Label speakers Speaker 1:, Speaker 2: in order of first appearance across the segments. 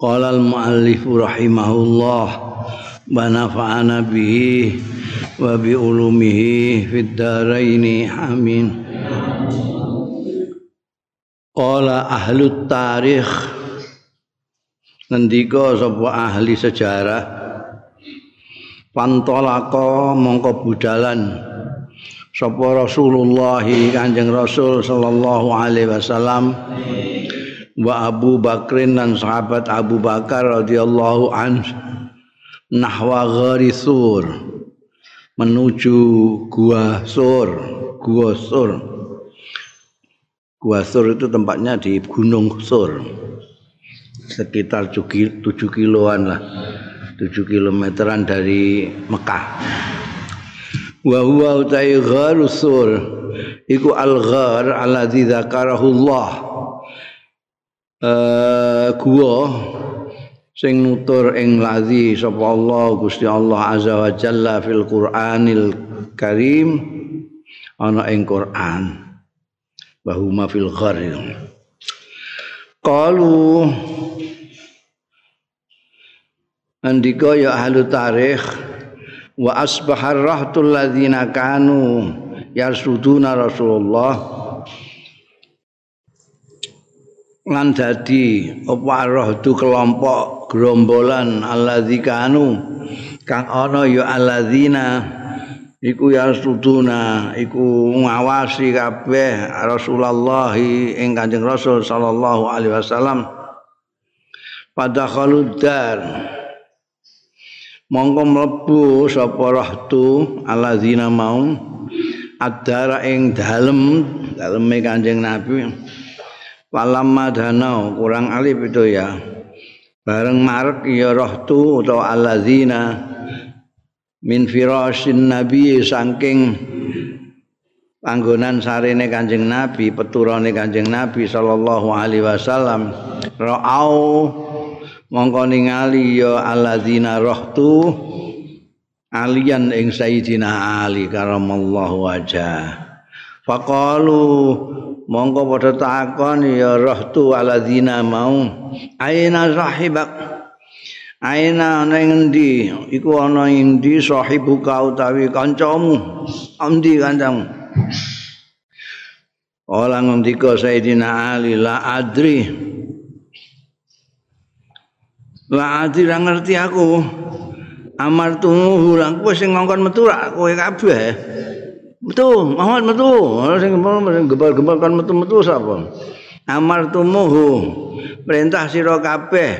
Speaker 1: Qala al-muallif rahimahullah wa nafa'ana bihi wa bi ulumihi fid dharain amin. Qala ahlu tarikh ngendika sapa ahli sejarah pantolaka mongko budalan sapa Rasulullah Kanjeng Rasul sallallahu alaihi wasallam wa Abu Bakrin dan sahabat Abu Bakar radhiyallahu an nahwa ghari sur menuju gua sur gua sur. Gua sur itu tempatnya di Gunung Sur sekitar 7 kiloan lah 7 kilometeran dari Mekah. Wa huwa utai gharu sur iku al ghar alladzi dzakarahu Allah uh, gua sing nutur ing ladzi sapa Allah Gusti Allah azza wa jalla fil Qur'anil Karim ana ing Quran. Bahuma fil gharil qalu andika ya ahli tarikh wa asbahar rahtul ladzina kanu yarsuduna Rasulullah lan dadi apa rohdu kelompok gerombolan alladzika anu kang ana ya alladzina iku ya suduna iku ngawasi kabeh Rasulullah ing Kanjeng Rasul sallallahu alaihi wasallam. Pada khaludar mongko mlebu sapa rohdu alladzina mau adara ing dalem daleme Kanjeng Nabi Walamma danau kurang alif itu ya. Bareng marek ya rohtu utawa alladzina min firasyin nabi saking panggonan sarene Kanjeng Nabi, peturane Kanjeng Nabi sallallahu alaihi wasallam. Ra'au mongko ningali ya alladzina rohtu alian ing Sayyidina Ali karamallahu wajah. Faqalu mongko padha takon ya rahtu aladzina mau aina sahibak? Aina ana endi? Iku ana endi sahibuka utawi kancamu. Endi kancamu? Ola ngendika Sayyidina Ali la adri. La adri ra ngerti aku. Amartumu lan kowe sing ngongkon metu ra kowe kabeh Metu, Muhammad metu. Sing gembal-gembal kan metu-metu sapa? Amar tumuhu. Perintah sira kabeh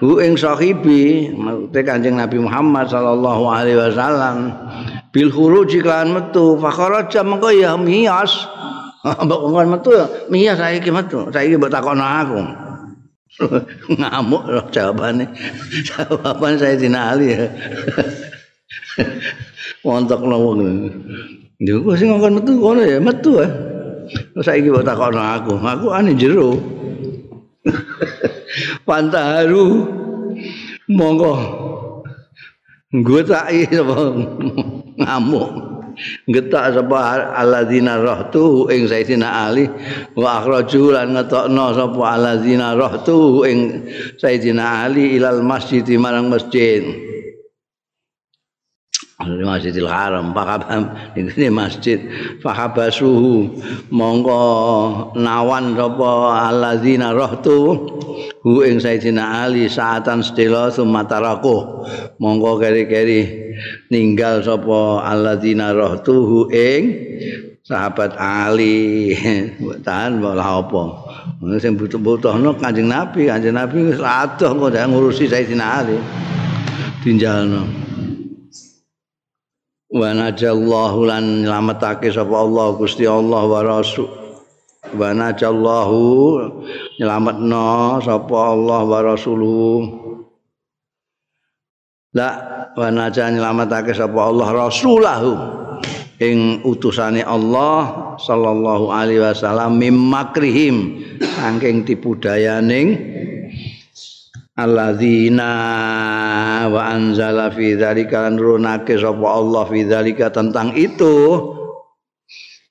Speaker 1: hu ing sahibi, maksud Kanjeng Nabi Muhammad sallallahu alaihi wasallam bil khuruj iklan metu fakharaja mengko ya miyas. Mbok ngomong metu ya miyas saiki metu. Saiki mbok takon aku. Ngamuk loh jawabane. Jawaban saya dinali ya. Wontok wong. Kok sing ngongkon metu ngono ya metu ya. Terus saiki kok takon aku, aku ane jero. Pantaru monggo ngutaki sapa ngamuk. Getak sapa alladzina rahtu ing Sayyidina Ali wa akhraju lan ngetokno sapa alladzina rahtu ing Sayyidina Ali ilal masjid marang masjid. Masjidil Haram pakabam ini masjid. Fahabasuhu mongko nawan sapa alladzina rahtu hu ing Sayyidina Ali saatan sedela sumataraku mongko keri-keri ninggal sapa alladzina rahtu hu ing sahabat Ali. Tahan malah apa? Sing butuh-butuhno Kanjeng Nabi Kanjeng Nabi wis adoh kok ngurusi Sayyidina Ali. Tinjalno wa najallahu lan nyelametake sapa Allah Gusti Allah wa rasul. Wa najallahu nyelametno sapa Allah wa rasuluhu la wa naja nyelametake sapa Allah rasulahu. Ing utusane Allah sallallahu alaihi wasallam mim makrihim saking tipu dayaning alladzina wa anzala fi dzalika nurunake sapa Allah fi dzalika tentang itu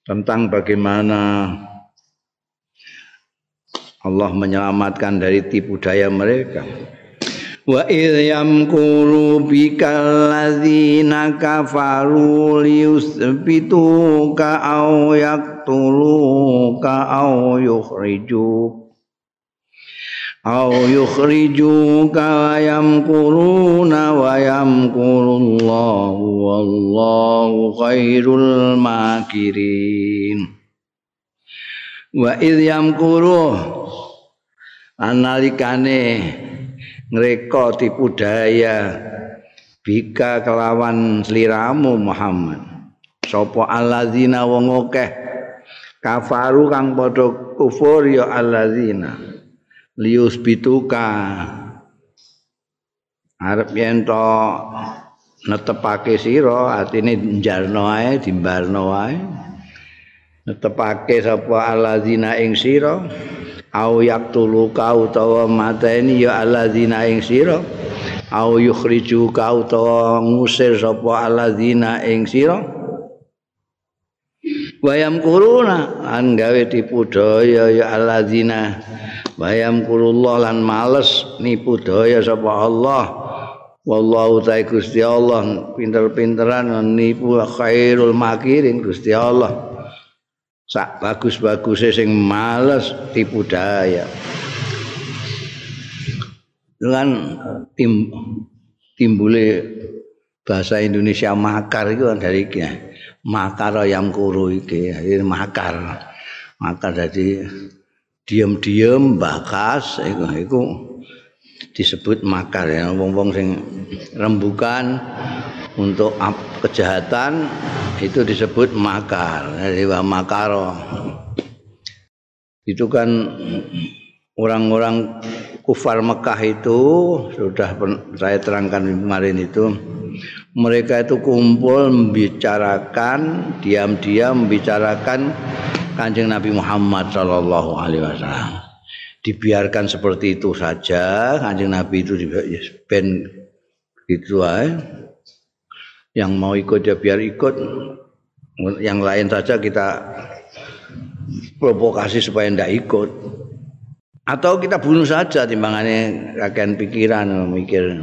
Speaker 1: tentang bagaimana Allah menyelamatkan dari tipu daya mereka. Wa idh yamkuru bikal ladzina kafaru liyusbituka aw yaqtuluka aw yukhrijuka au yukhrijuka wa yamkuruna wa yamkurullahu wallahu khairul makirin wa idh yamkuru analikane ngreka tipu daya bika kelawan sliramu Muhammad sapa alladzina wong akeh kafaru kang padha kufur ya alladzina lius bituka. Arep yen to netepake sira atine njarno ae dimbarno ae. Netepake sapa alladzina ing sira? Au yaktuluka utawa mateni ya alladzina ing sira? Au yukhrijuka utawa ngusir sapa alladzina ing sira? Wayam kuruna an gawe tipu daya ya alladzina bayam kulullah lan males nipu daya sapa Allah. Wallahu ta'ala Gusti Allah pinter-pinteran nipu khairul makirin Gusti Allah. Sak bagus-baguse sing males tipu daya. Dengan tim timbule bahasa Indonesia makar itu kan dari iki makar yang kuru iki makar. Makar jadi diam-diam bakas iku iku disebut makar ya. Wong-wong sing rembukan untuk kejahatan itu disebut makar. Dari makaro. Itu kan orang-orang kufar Mekah itu sudah saya terangkan kemarin itu mereka itu kumpul membicarakan diam-diam membicarakan Kanjeng Nabi Muhammad sallallahu alaihi wasallam. Dibiarkan seperti itu saja, Kanjeng Nabi itu ben gitu aja. Yang mau ikut ya biar ikut. Yang lain saja kita provokasi supaya ndak ikut. Atau kita bunuh saja timbangannya kakek pikiran mikir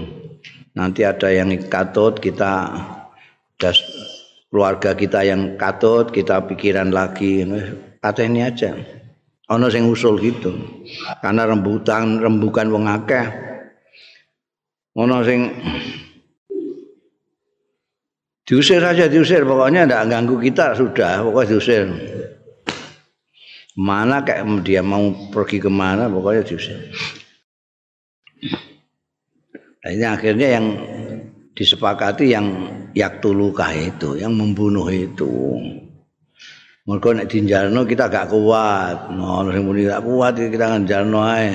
Speaker 1: nanti ada yang katut kita keluarga kita yang katut kita pikiran lagi kata ini aja. Ono sing usul gitu. Karena rembutan rembukan wong akeh. Ono sing diusir aja diusir. Pokoknya ndak ganggu kita sudah. Pokoknya diusir. Mana kayak dia mau pergi kemana pokoknya diusir nah, ini akhirnya yang disepakati yang yaktuluka itu, yang membunuh itu. Mereka nek dinjalno kita gak kuat. Nah, sing muni gak kuat kita njalno ae.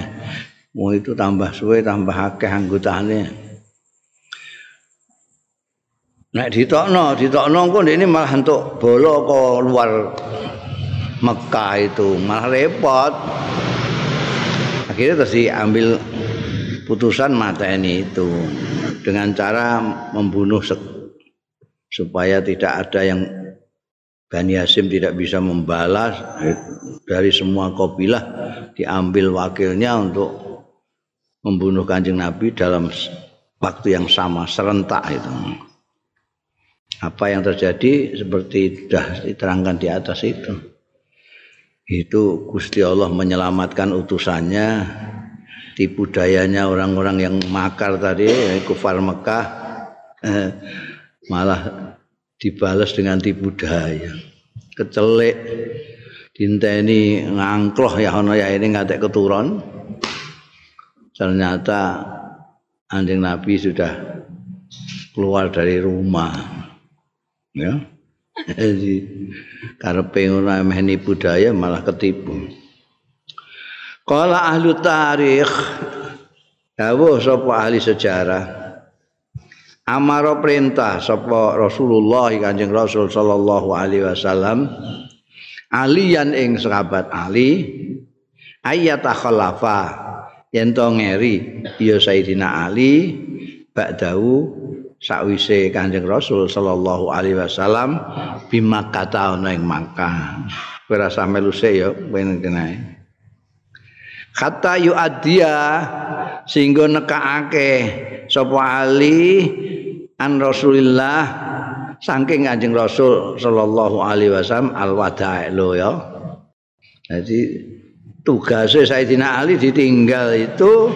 Speaker 1: Mau itu tambah suwe tambah akeh anggotane. Nek ditokno, ditokno kok ini malah entuk bolo ke luar Mekah itu malah repot. Akhirnya terus diambil putusan mata ini itu dengan cara membunuh supaya tidak ada yang Bani Hasim tidak bisa membalas dari semua kabilah diambil wakilnya untuk membunuh kanjeng Nabi dalam waktu yang sama serentak itu. Apa yang terjadi seperti sudah diterangkan di atas itu. Itu Gusti Allah menyelamatkan utusannya tipu dayanya orang-orang yang makar tadi kufar Mekah eh, malah dibalas dengan tipu daya kecelik dinteni ngangkloh ya ono ya ini ngatek keturun ternyata anjing Nabi sudah keluar dari rumah ya. Jadi ngono emeh budaya malah ketipu Kala ahli tarikh. Dawuh sapa ahli sejarah. Amaro perintah sapa Rasulullah Kanjeng Rasul sallallahu alaihi wasallam. Alian ing sahabat Ali. Ayata khalafa. Yen to ngeri ya Sayyidina Ali. Ba'dahu sakwise Kanjeng Rasul sallallahu alaihi wasallam. Bima kata ana ing Makkah. Kowe rasa melu ya ben kenae kata yu adia sehingga nekaake sapa Ali an Rasulillah saking Kanjeng Rasul sallallahu alaihi wasallam al wada'i lo ya. Jadi tugasnya Sayyidina Ali ditinggal itu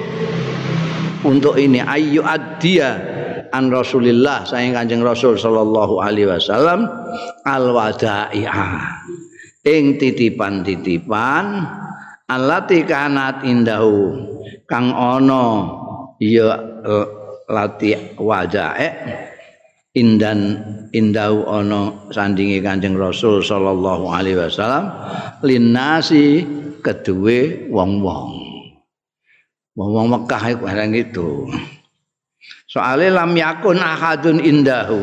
Speaker 1: untuk ini ayu adia an Rasulillah saking Kanjeng Rasul sallallahu alaihi wasallam al wada'i'a ing titipan-titipan alati kanat indahu. Kang ana ya lati wajae indan indau ana sandingi Kanjeng Rasul sallallahu alaihi wasallam. Linasi kedue wong-wong. Wong-wong Mekah iku barang itu. Soalnya lam yakun ahadun indahu.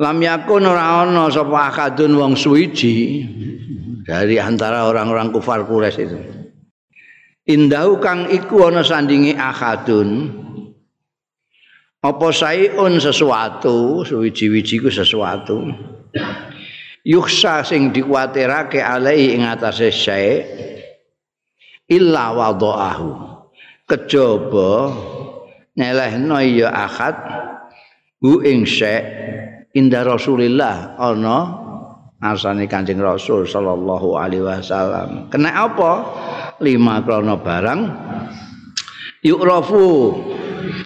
Speaker 1: Lam yakun ora ana sapa ahadun wong suwiji dari antara orang-orang kufar Quraisy itu. Indahu kang iku ana sandingi akadun. Apa saiun sesuatu, suwiji-wiji ku sesuatu. Yuksa sing dikuatirake alai ing atase syai illa wadaahu. Kejaba nyelehno ya akad hu ing syai inda Rasulillah ana asane Kanjeng Rasul sallallahu alaihi wasallam. Kena apa? Lima krono barang yukrafu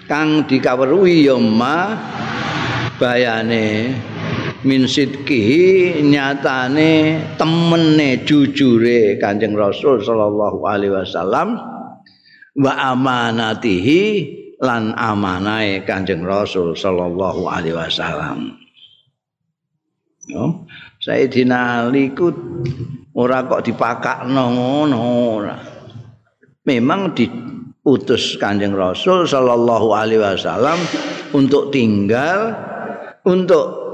Speaker 1: kang dikaweruhi ya ma bayane min sidkihi nyatane temene jujure Kanjeng Rasul sallallahu alaihi wasallam wa amanatihi lan amanahe Kanjeng Rasul sallallahu alaihi wasallam. Yo, Sayyidina Ali ku ora kok dipakakno ngono ora. Memang diutus Kanjeng Rasul sallallahu alaihi wasallam untuk tinggal untuk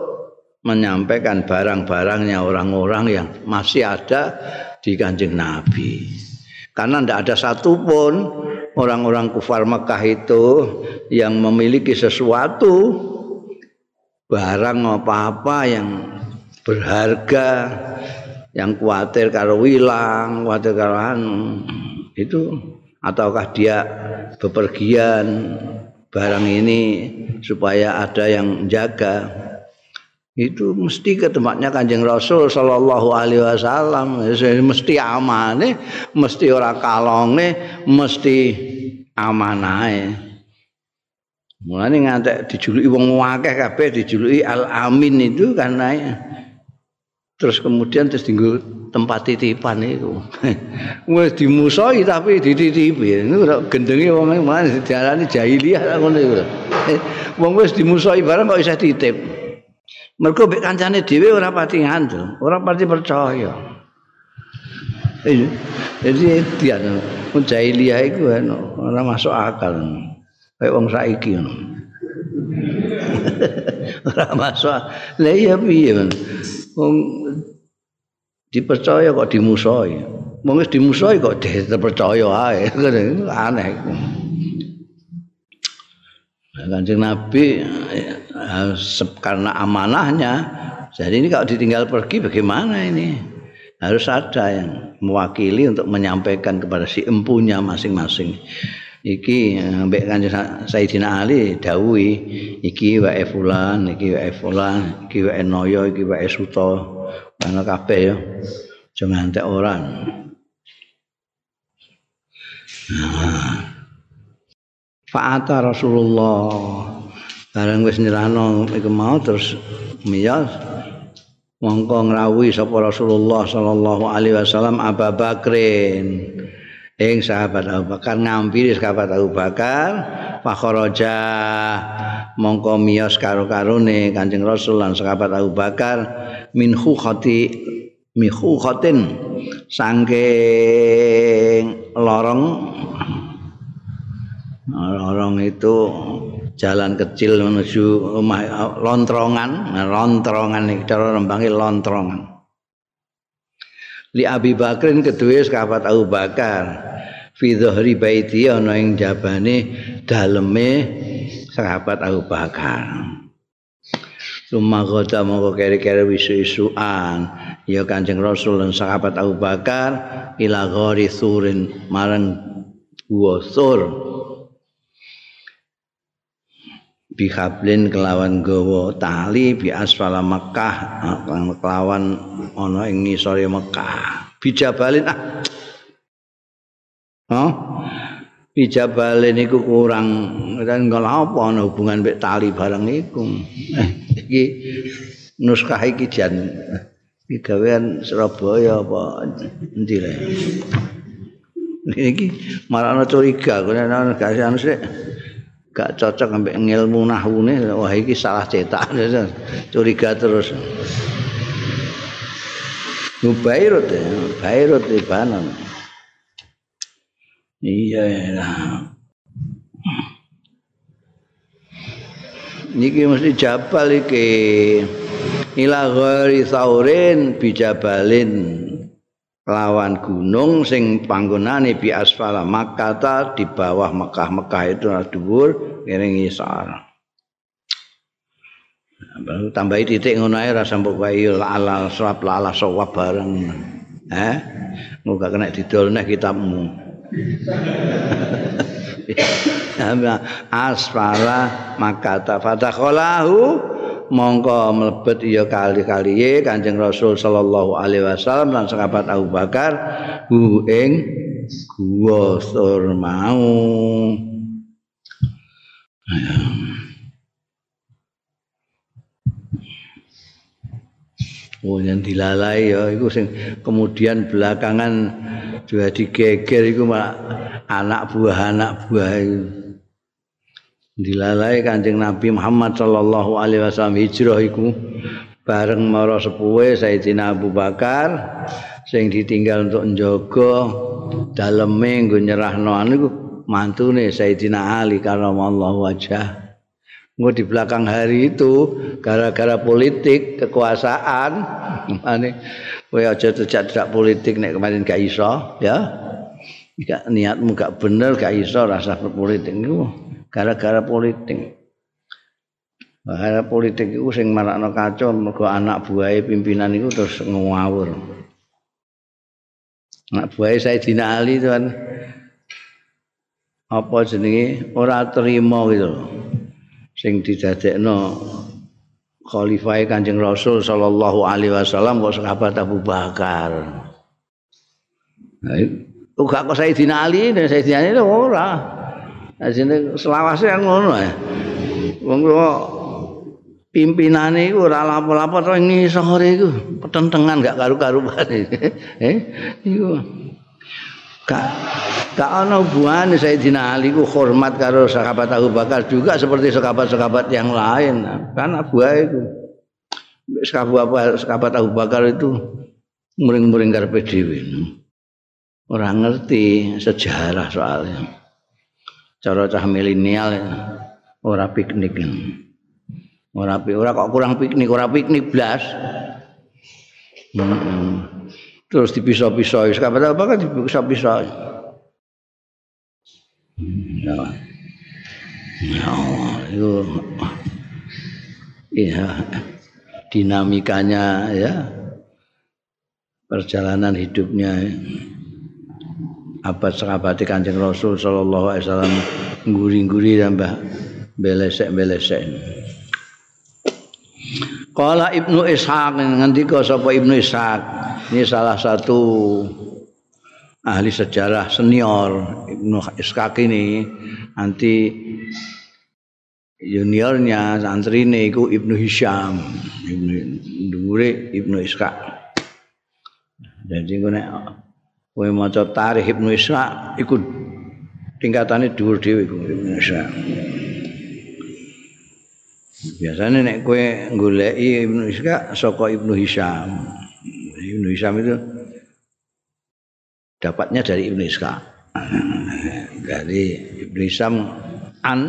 Speaker 1: menyampaikan barang-barangnya orang-orang yang masih ada di Kanjeng Nabi. Karena tidak ada satupun orang-orang kufar Mekah itu yang memiliki sesuatu barang apa-apa yang berharga yang khawatir karo wilang, khawatir karo anu itu ataukah dia bepergian barang ini supaya ada yang jaga. Itu mesti ke tempatnya kanjeng Rasul Shallallahu Alaihi Wasallam. Mesti aman mesti ora kalong mesti amanah mulane ngantek dijuluki wong akeh kabeh dijuluki al amin itu karena terus kemudian terus tinggal tempat titipan itu wes dimusoi tapi dititipi. Ini udah gendengnya wong mana dijalani jahiliyah ngono itu wong wes dimusoi barang kok bisa titip. Mereka bek kancane dewi orang pati ngandel orang pati percaya. Jadi dia pun jahiliyah itu orang masuk akal. Kayak wong saiki ora masuk lha iya piye wong dipercaya kok dimusoi wong wis dimusoi kok dipercaya ae. Aneh. Kanjeng Nabi karena amanahnya jadi ini kalau ditinggal pergi bagaimana ini? Harus ada yang mewakili untuk menyampaikan kepada si empunya masing-masing iki mbek kanjeng Sayyidina Ali dawuhi iki wae fulan iki wae fulan iki wae noyo iki wae suto ana kabeh ya aja ngantek orang Fa'ata Rasulullah. Bareng wis nyerahno iku mau terus miyas mongko ngrawuhi sapa Rasulullah sallallahu alaihi wasallam Abu Bakrin ing sahabat Abu Bakar ngampiri sahabat Abu Bakar fakharaja mongko miyos karo-karone Kanjeng Rasul lan sahabat Abu Bakar min khukhati mi khukhatin saking lorong. Lorong itu jalan kecil menuju rumah lontrongan. Lontrongan iki cara rembange lontrongan. Li Abi Bakrin kedue sahabat Abu Bakar fi dhahri baiti ana ing jabane daleme sahabat Abu Bakar. Suma gota mongko kere-kere wisu-isuan ya Kanjeng Rasul dan sahabat Abu Bakar ila ghari surin marang gua sur. Bihablin kelawan gawa tali bi asfala Mekah kelawan ana ing ngisore Mekah bijabalin ah Hah? Bijabalin iku kurang dan apa ana hubungan mek tali bareng iku. iki nuskah iki jan iki gawean Surabaya apa endi le iki marane curiga kene gak anu sik gak cocok ambek ngilmu nahwune wah iki salah cetak curiga terus Nubairut ya, Bairut di Banan. Iya lah. niki mesti jabal iki. Ila ghairi saurin bijabalin lawan gunung sing panggonane bi asfala Makkah di bawah Mekah Mekah itu dhuwur kene ngisor baru tambahi titik ngono ae rasa mbok wae ala sawab ala sawab bareng. Eh? Muga kena didol nek kitabmu asfala maka tafadakhalahu mongko mlebet ya kali-kali Kanjeng Rasul sallallahu alaihi wasallam lan sahabat Abu Bakar hu ing gua sur mau Oh yang dilalai ya itu sing kemudian belakangan juga digeger itu mak anak buah anak buah itu. dilalai Kanjeng Nabi Muhammad sallallahu alaihi wasallam hijrah iku bareng mara sepuhe Sayyidina Abu Bakar sing ditinggal untuk njaga daleme nggo nyerahno anu mantune Sayyidina Ali karramallahu wajah Ngo di belakang hari itu gara-gara politik kekuasaan ane kowe aja tidak politik nek kemarin gak iso ya gak niatmu gak bener gak iso rasa berpolitik niku gara-gara politik. Gara politik itu sing marakno kacau mergo anak buahe pimpinan itu terus ngawur. Anak buahe Sayyidina Ali itu kan apa jenenge ora terima gitu loh. Sing didadekno khalifah Kanjeng Rasul sallallahu alaihi wasallam kok sahabat Abu Bakar. Nah, itu gak kok Sayyidina Ali dan Sayyidina Ali itu ora. Ajine selawase kan ngono ya. Wong pimpinane iku ora lapo-lapo to ngisore iku petentengan gak karu-karuan. eh iku gak gak ana hubungan Sayyidina Ali ku hormat karo sahabat Abu Bakar juga seperti sahabat-sahabat yang lain. Kan Abu itu sahabat Abu Bakar itu muring-muring karepe dhewe. Ora ngerti sejarah soalnya. cara cah milenial ora piknik ora ora kok kurang piknik ora piknik blas hmm. Terus dipisah-pisah kapan apa kan dipisah-pisah. Ya. Ya itu iya dinamikanya ya. Perjalanan hidupnya. Abad sahabat Kanjeng Rasul sallallahu alaihi wasallam nguri-nguri tambah belesek-belesek. Kala Ibnu Ishaq ngendika sapa Ibnu Ishaq ini salah satu ahli sejarah senior Ibnu Ishaq ini nanti juniornya santrine iku Ibnu Hisham Ibnu Dure Ibnu Ishaq jadi nek kowe maca tarikh Ibnu Ishaq iku tingkatane dhuwur dhewe iku Ibnu Ishaq. Biasanya nek kowe goleki Ibnu Ishaq saka Ibnu Hisham. Ibnu Hisham itu dapatnya dari Ibnu Ishaq. dari Ibnu Hisham an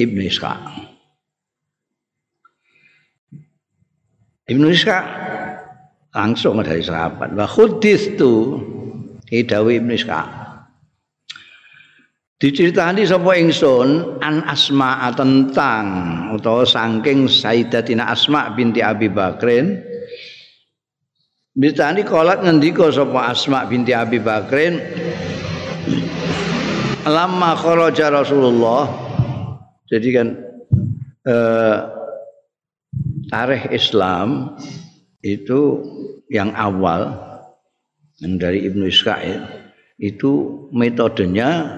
Speaker 1: Ibnu Ishaq. Ibnu Ishaq langsung dari sahabat. Wa khudis tu Idawi Ibnu Ishaq. Diceritani sapa ingsun an Asma tentang utawa saking Sayyidatina Asma binti Abi Bakrin Ditani kolat ngendika sapa Asma binti Abi Bakrin lama kharaja Rasulullah jadi kan eh, tarikh Islam itu yang awal yang dari Ibnu Israel itu metodenya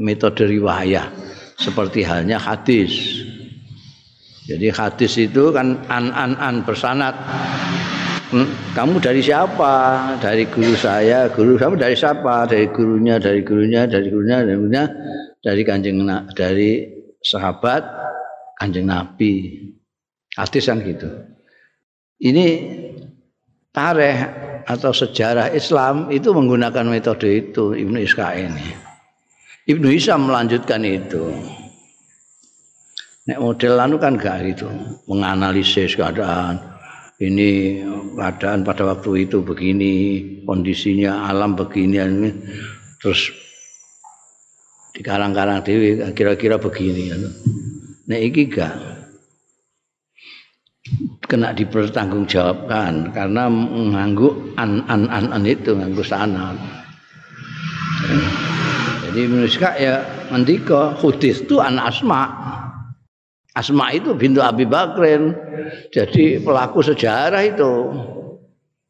Speaker 1: metode riwayah seperti halnya hadis. Jadi hadis itu kan an an an bersanat. Hmm, kamu dari siapa? Dari guru saya. Guru kamu dari siapa? Dari gurunya, dari gurunya, dari gurunya, dari gurunya, dari kanjeng dari sahabat kanjeng Nabi. Hadis kan gitu. Ini tareh atau sejarah Islam itu menggunakan metode itu Ibnu Ishaq ini. Ibnu Isa melanjutkan itu. Nek model anu kan gak gitu, menganalisis keadaan ini keadaan pada waktu itu begini, kondisinya alam begini, terus di karang-karang dewi kira-kira begini. Nek iki gak kena dipertanggungjawabkan karena mengganggu an an an, an itu mengganggu sana. Jadi manusia ya mendika hudis itu an asma. Asma itu bintu Abi Bakrin. Jadi pelaku sejarah itu.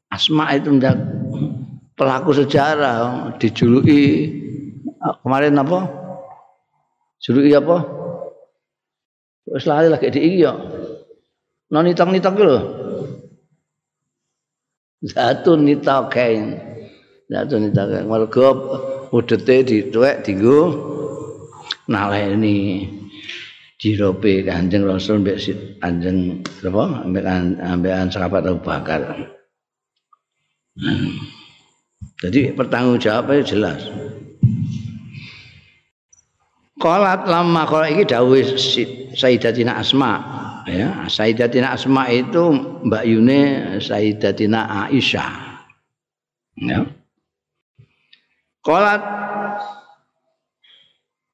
Speaker 1: Asma itu pelaku sejarah dijuluki kemarin apa? Juluki apa? Wis lagi di iya. non nitok-nitok lho. Zatun nitokain. Zatun nitokain. Mergo udete dituwek dienggo naleni jirope Kanjeng Rasul mbek Kanjeng apa mbek ambekan sahabat Abu Bakar. Hmm. Jadi pertanggung jawabnya jelas. Qalat lama kalau iki dawuh Sayyidatina Asma ya Sayyidatina Asma itu Mbak Yune Sayyidatina Aisyah ya Qalat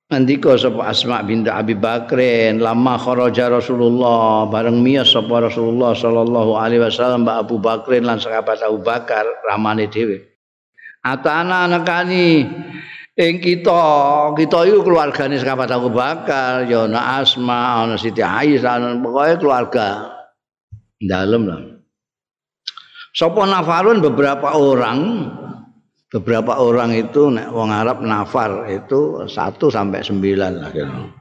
Speaker 1: Nandika sapa Asma binti Abi Bakrin lama kharaja Rasulullah. Bareng miyas sapa Rasulullah sallallahu alaihi wasallam Mbak Abu Bakrin lan sahabat Abu Bakar ramane dhewe. Atana nekani ing kita kita itu keluargane sahabat Abu Bakar ya ana Asma ana Siti Aisyah ana pokoke keluarga. Dalem lah. Sapa nafarun? Beberapa orang beberapa orang itu nek wong Arab nafar itu 1 sampai 9 lah kira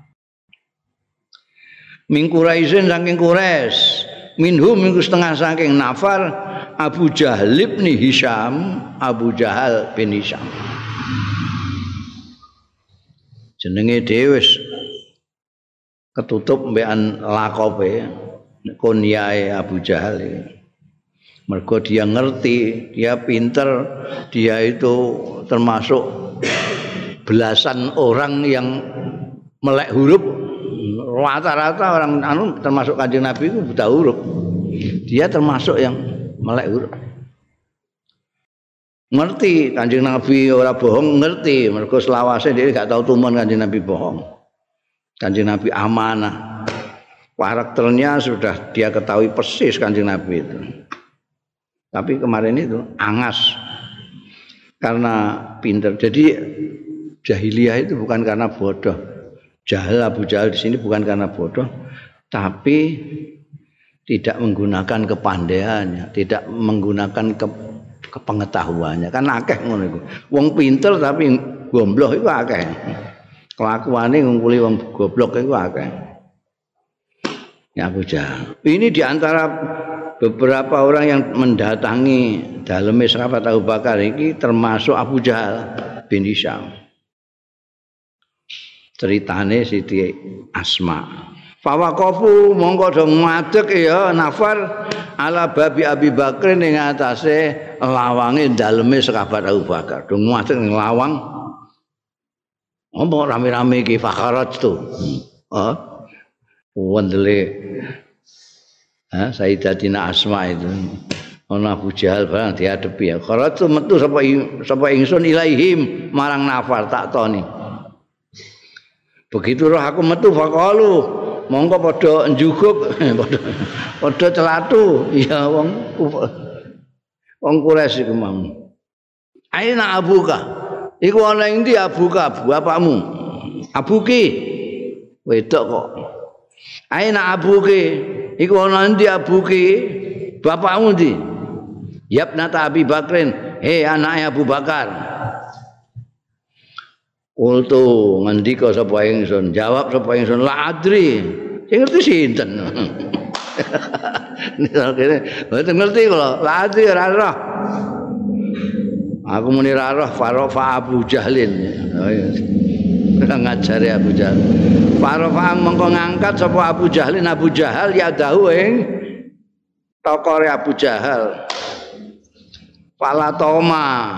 Speaker 1: Min Quraisyin saking Quraisy minhum minggu setengah saking nafar Abu Jahal bin Hisham Abu Jahal bin Hisham. Jenenge dhewe ketutup mbekan lakope kunyae Abu Jahal mergo dia ngerti dia pinter dia itu termasuk belasan orang yang melek huruf. Rata-rata orang anu termasuk kanjeng Nabi itu buta huruf. Dia termasuk yang melek huruf. Ngerti kanjeng nabi ora bohong ngerti. Mergo selawase dia gak tahu tuman kanjeng nabi bohong. Kanjeng nabi amanah. Karakternya sudah dia ketahui persis kanjeng nabi itu tapi kemarin itu angas. Karena pinter. Jadi jahiliyah itu bukan karena bodoh. Jahil Abu Jahal di sini bukan karena bodoh tapi tidak menggunakan kepandaiannya tidak menggunakan ke kepengetahuannya. Kan akeh ngono iku. Wong pinter tapi goblok iku akeh. Kelakuane ngumpuli wong goblok iku akeh. Ya Abu ini di antara beberapa orang yang mendatangi dalam sahabat Abu Bakar ini termasuk Abu Jahal bin Hisham ceritane Siti Asma Fawakofu mongko do ngadeg ya nafar ala babi Abi Bakar ning atase lawange daleme sahabat Abu Bakar. Do ngadeg ning lawang. Omong rame-rame iki fakharat tu. Oh, wendele ha Sayyidatina Asma itu. Ana Abu Jahal barang dihadapi ya. Kharatu metu sapa sapa ingsun ilaihim marang nafar tak toni. Begitu roh aku metu faqalu mongko padha njuguk padha padha celatu. Ya wong wong Quraisy iku mau aina abuka? Iku ana ing ndi abuka bapakmu abuki? Wedok kok. Aina abuki iku ana ndi abuki bapakmu ndi Yabnata Abi Bakrin, hei anaknya Abu Bakar. Kultu ngendika sapa ingsun, jawab sapa ingsun la adri. Sing ngerti sinten. Kene mboten ngerti kula, la adri ora roh. Aku muni ra roh Farofa Abu Jahlin. Oh, iya. Ngajari Abu Jahal. Farofa mengko ngangkat sapa Abu Jahlin Abu Jahal ya dahu ing tokore Abu Jahal. Pala toma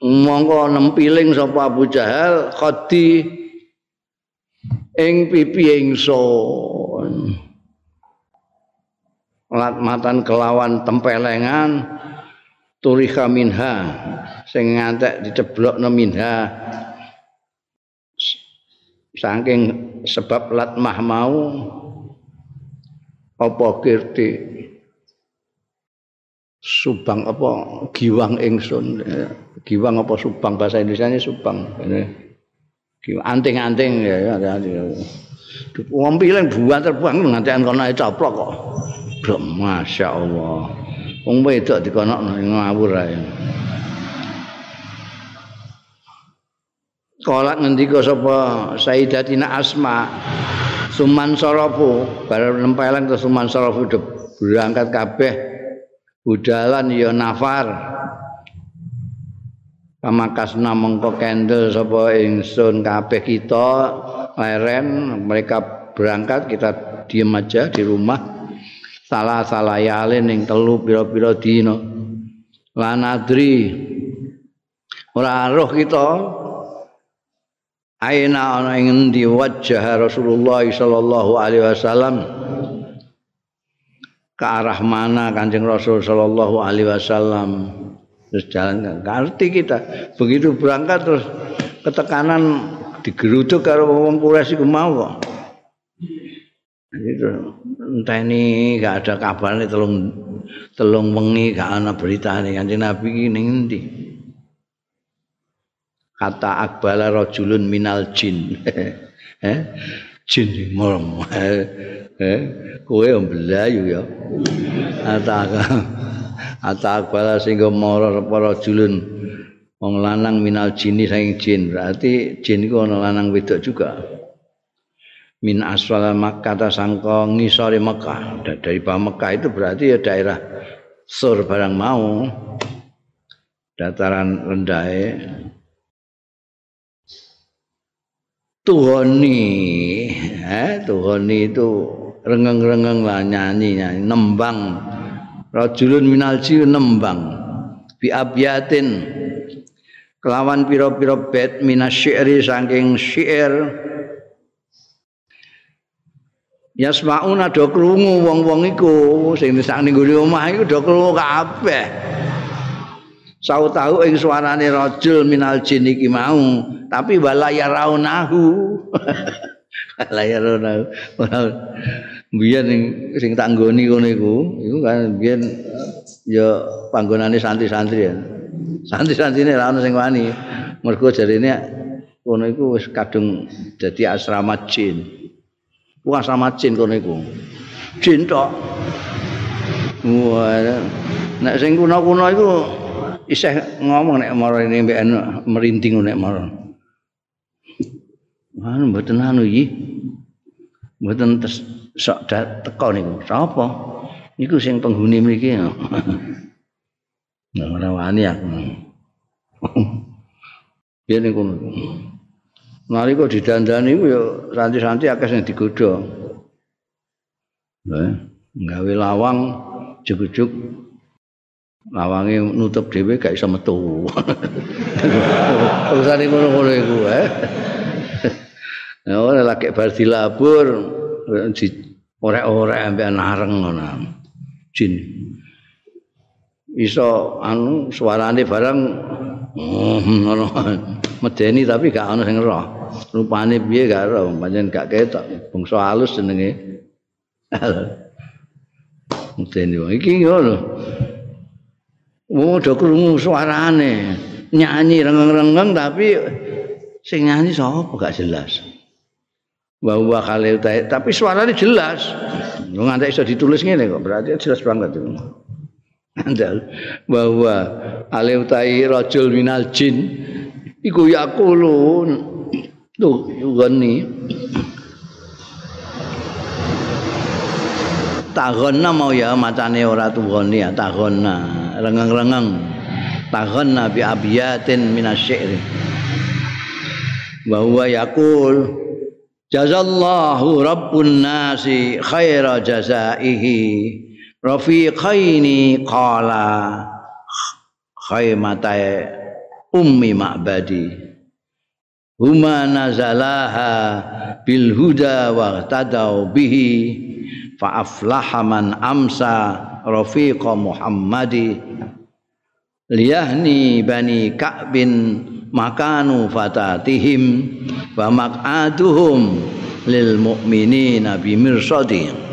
Speaker 1: mongko nempiling sapa Abu Jahal khadi ing pipi ingsun lat matan kelawan tempelengan turiha minha sing ngantek diceblokno minha saking sebab lat mah mau apa kirti? Subang apa? Giwang ingsun. Giwang apa subang? Bahasa Indonesia ini. Subang anting-anting ya wong pilih buat terbang ngantian kono coplok kok. Belum masya Allah. Wong wedok dikono ngawur ae Kolak ngendika sapa Sayyidatina Asma? Suman Sarafu bareng nempelan ke Suman Sarafu berangkat kabeh budalan ya nafar. Pamakasna mengko kendel sapa ingsun kabeh kita leren mereka berangkat kita diem aja di rumah. Salah salah yalin ning telu pira-pira dina. Lanadri ora roh kita aina ana ing endi wajah Rasulullah sallallahu alaihi wasallam? Ke arah mana Kanjeng Rasul sallallahu alaihi wasallam? Terus jalan ngerti kita. Begitu berangkat terus ketekanan digeruduk karo wong Quraisy iku mau kok. Itu entah ini gak ada kabar nih telung telung wengi gak ada berita nih. Kanjeng Nabi ini nanti kata akbala rojulun minal jin. Eh? Jin merem eh? Kowe mblayu ya ataka atak bala sehingga mara para julun wong lanang minal jini saking jin. Berarti jin iku ana lanang wedok juga. Min aswal Makkah sangka ngisore Mekah. Dari bawah Mekah itu berarti ya daerah sur barang mau. Dataran rendah Tuhoni, eh, Tuhoni itu rengeng-rengeng lah nyanyi nyanyi. Nembang. Rajulun minal nembang. Bi abyatin. Kelawan pira-pira bait minasyi'ri saking syair yasmauna do krungu wong-wong iku. Sing sak ning omah iku do krungu kabeh Sau tahu ing suarane rajul minal jin iki mau tapi wala yaraunahu layar ora biyen sing tak nggoni ngono iku iku kan biyen ya panggonane santri-santri ya. Santri-santrine ora ono sing wani. Mergo jarine ngono iku wis kadung dadi asrama jin. Ku asrama jin kono iku. Jin tok. Wah nek sing kuno-kuno iku isih ngomong nek marane mbek merinding nek marane Anu mboten anu iki. Mboten sok teko niku. Sapa? Niku sing penghuni mriki. Nah, ora wani aku. Yen niku. Mari kok didandani ku ya santi-santi akeh sing digodha. Eh, gawe lawang juk-juk lawange nutup dhewe gak iso metu. Urusane ngono-ngono iku, eh. Ya ora lagi bar dilabur, di orek-orek ambek nareng ngono. Jin. Iso anu suarane bareng ngono. Medeni tapi gak ono sing roh. Rupane piye gak roh pancen gak ketok. Bangsa halus jenenge. Medeni wong. Iki ngono Oh, do krungu suarane. Nyanyi rengeng-rengeng tapi sing nyanyi sapa gak jelas. Bahwa kali tapi suaranya jelas. Nganti iso ditulis ngene kok berarti jelas banget itu. andal bahwa aleutai rajul minal jin. Iku yaqulun tuh yugani tagonna mau ya macane ora tuwoni ya tagonna rengeng-rengeng tagonna bi abiyatin minasyairi bahwa yaqul jazallahu rabbun nasi khaira jazaihi. Rafiqaini qala khaymatai ummi ma'badi. Huma nazalaha bil huda wa tadau bihi fa aflaha man amsa rafiqa muhammadi liyahni bani ka'bin makanu fatatihim wa maq'aduhum lil mu'minina bi mirsadihim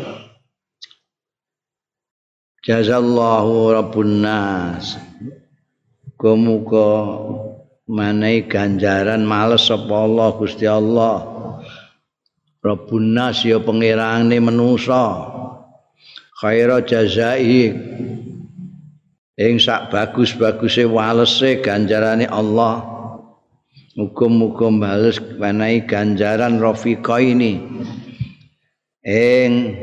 Speaker 1: Jazallahu Rabbun Nas. Manai ganjaran males sapa Allah Gusti Allah. Rabbun Nas ya pangerane manusa. Khaira jazai ing sak bagus-baguse walese ganjarane Allah. Muga-muga bales manai ganjaran rafiqa ini. Ing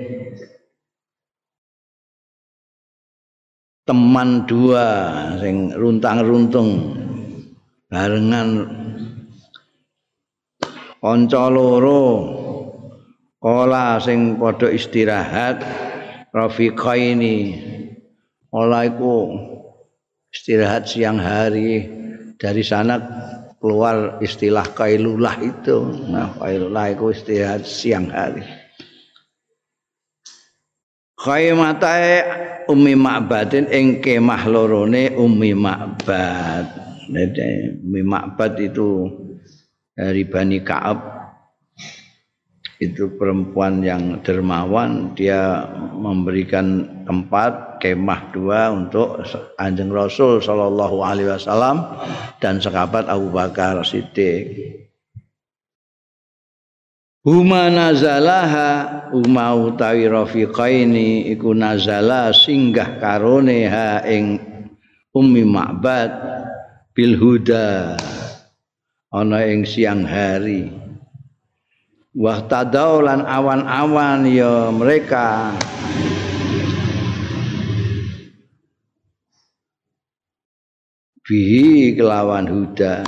Speaker 1: teman dua sing runtang-runtung barengan kanca loro kala sing padha istirahat rafiqa ini ola iku istirahat siang hari. Dari sana keluar istilah kailulah itu. Nah kailulah itu istirahat siang hari. Khaymatae ummi ma'badin ing kemah lorone ummi ma'bad. Ummi ma'bad itu dari Bani Ka'ab itu perempuan yang dermawan dia memberikan tempat kemah dua untuk anjing Rasul Shallallahu Alaihi Wasallam dan sekabat Abu Bakar Siddiq. Huma nazalaha huma utawi rafiqaini iku nazala singgah karone ha ing ummi ma'bad bil huda ana ing siang hari wa lan awan-awan ya mereka. Bihi kelawan huda.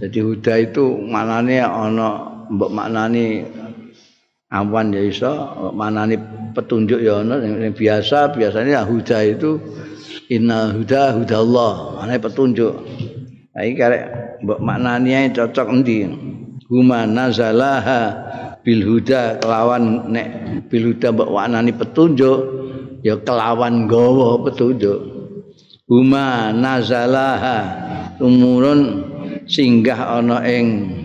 Speaker 1: Jadi huda itu maknane ana mbok maknani awan ya iso, maknane petunjuk ya ana. Yang biasa biasanya huda itu inna huda huda Allah, maknane petunjuk. Iki karek mbok maknani cocok endi? Huma nazalaha bil huda kelawan nek bil huda mbok maknani petunjuk ya kelawan gawa petunjuk. Huma nazalaha umurun singgah ana ing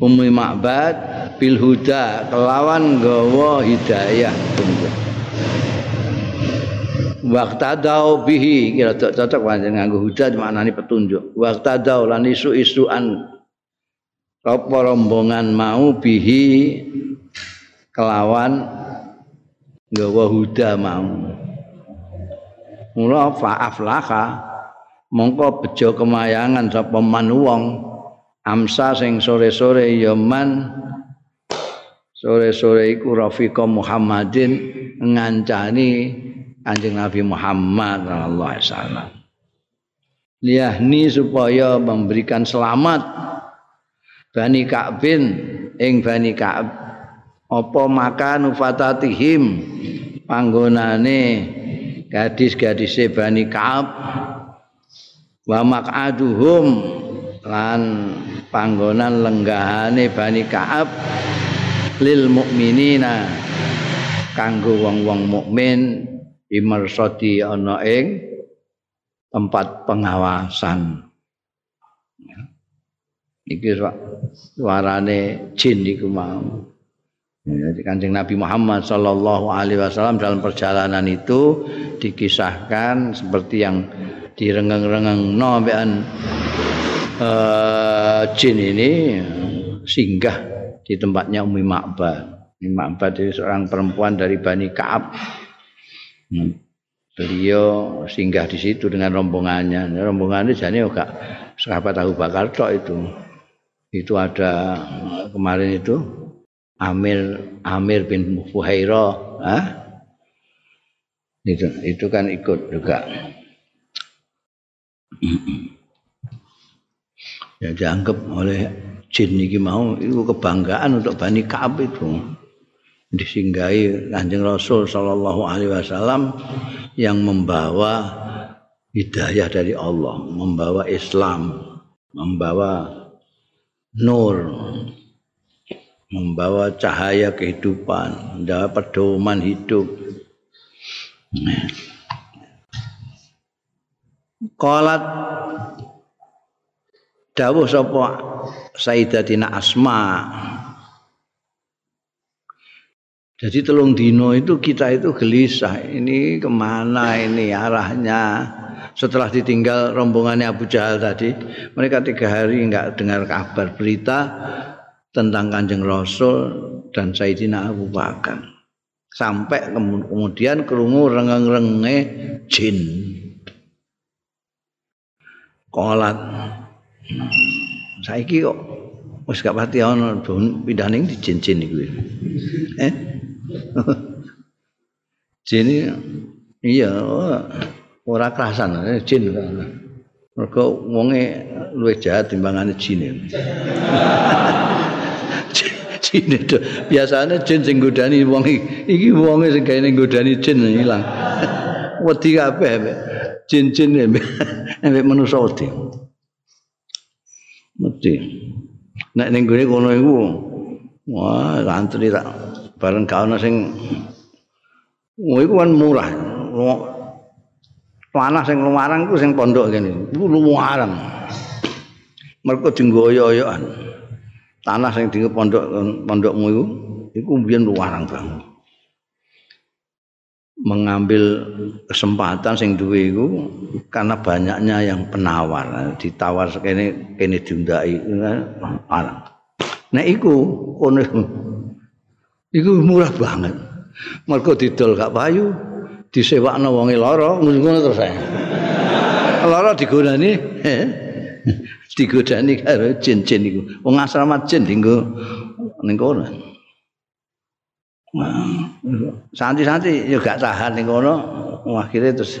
Speaker 1: Ummi Ma'bad bil huda kelawan gawa hidayah Waqtadau bihi kira cocok pancen nganggo huda maknane petunjuk. Waqtadau lan isu-isuan apa rombongan mau bihi kelawan gawa huda mau. Mula fa'aflaha mongko bejo kemayangan sapa man wong amsa sing sore-sore ya man sore-sore iku rafiqa Muhammadin ngancani Kanjeng Nabi Muhammad sallallahu alaihi wasallam. Liyahni supaya memberikan selamat Bani Ka'bin ing Bani Ka'ab apa makan fatatihim panggonane gadis-gadise Bani Ka'ab wa maq'aduhum lan panggonan lenggahane Bani Ka'ab lil mukminina kanggo wong-wong mukmin imersoti ana ing tempat pengawasan iki suarane jin iku mau Jadi kancing Nabi Muhammad Sallallahu Alaihi Wasallam dalam perjalanan itu dikisahkan seperti yang direngeng-rengeng nombean uh, jin ini singgah di tempatnya Umi Ma'bad. Umi Ma'bad itu seorang perempuan dari Bani Kaab. Hmm. Beliau singgah di situ dengan rombongannya. Rombongannya jadi juga sahabat Abu Bakar itu. Itu ada kemarin itu Amir Amir bin Fuhaira, ah? Itu itu kan ikut juga. ya dianggap oleh jin ini mau itu kebanggaan untuk Bani Ka'ab itu disinggahi Kanjeng Rasul sallallahu alaihi wasallam yang membawa hidayah dari Allah, membawa Islam, membawa nur membawa cahaya kehidupan, membawa pedoman hidup. Qalat dawuh sapa Sayyidatina Asma. Jadi telung dino itu kita itu gelisah. Ini kemana ini arahnya? Setelah ditinggal rombongannya Abu Jahal tadi, mereka tiga hari nggak dengar kabar berita tentang Kanjeng Rasul dan Sayyidina Abu Bakar. Sampai kemudian kerungu rengeng-renge jin. Kolat. Saiki kok wis gak pati ana pindah ning di jin-jin iku. Eh? jin iya ora kerasan jin. Mergo wonge luwih jahat timbangane jin. jin itu biasanya jin sing godani wong iki wonge sing gaene godani jin ilang wedi kabeh jin-jin nek manusa wedi. Mesti nek ning gone kono iku wah antri tak bareng kaono sing Wah, itu kan murah. Panah sing lumarang ku sing pondok kene. Iku lumarang. Mergo dinggoyo-oyoan. tanah sing di pondok pondokmu itu itu mbiyen luarang banget mengambil kesempatan sing duwe iku karena banyaknya yang penawar ditawar kene kene diundai arang nek iku kono iku murah banget mergo didol gak payu disewakno wonge lara ngono terus ae lara digunani digodani karo jin-jin iku. Wong asrama jin dinggo ning kono. Santi-santi ya gak tahan ning kono, akhirnya terus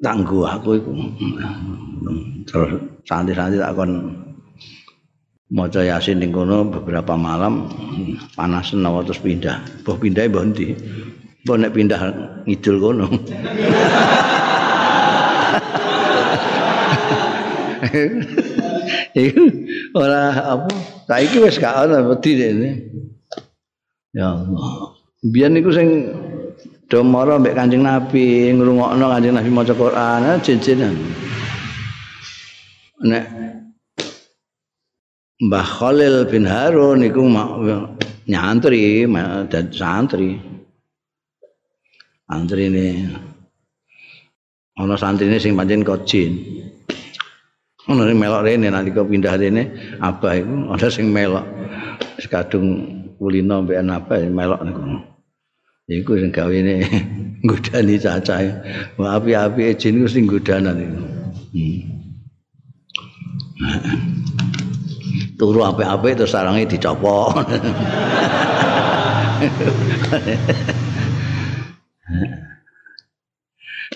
Speaker 1: tangguh aku iku. Terus santi-santi tak kon maca yasin ning kono beberapa malam panas nawa terus pindah. Mbah pindah mbah ndi? Mbah nek pindah ngidul kono. Iku ora apa, saiki wis gak ana wedi dene. Ya Allah. Biyen niku sing do mara mbek Kanjeng Nabi, ngrungokno Kanjeng Nabi maca Quran, ah, jejenan. Nek Mbah Khalil bin Harun niku nyantri, dan santri. Santri ini. Ana santrine sing pancen kojin. Ono sing melok rene nalika pindah rene abah iku ana sing melok wis kadung kulino mbek apa melok niku. Iku sing gawene nggodani cacahe. Wah api-api jin iku sing nggodanan iku. Hmm. Turu apik-apik terus sarange dicopot.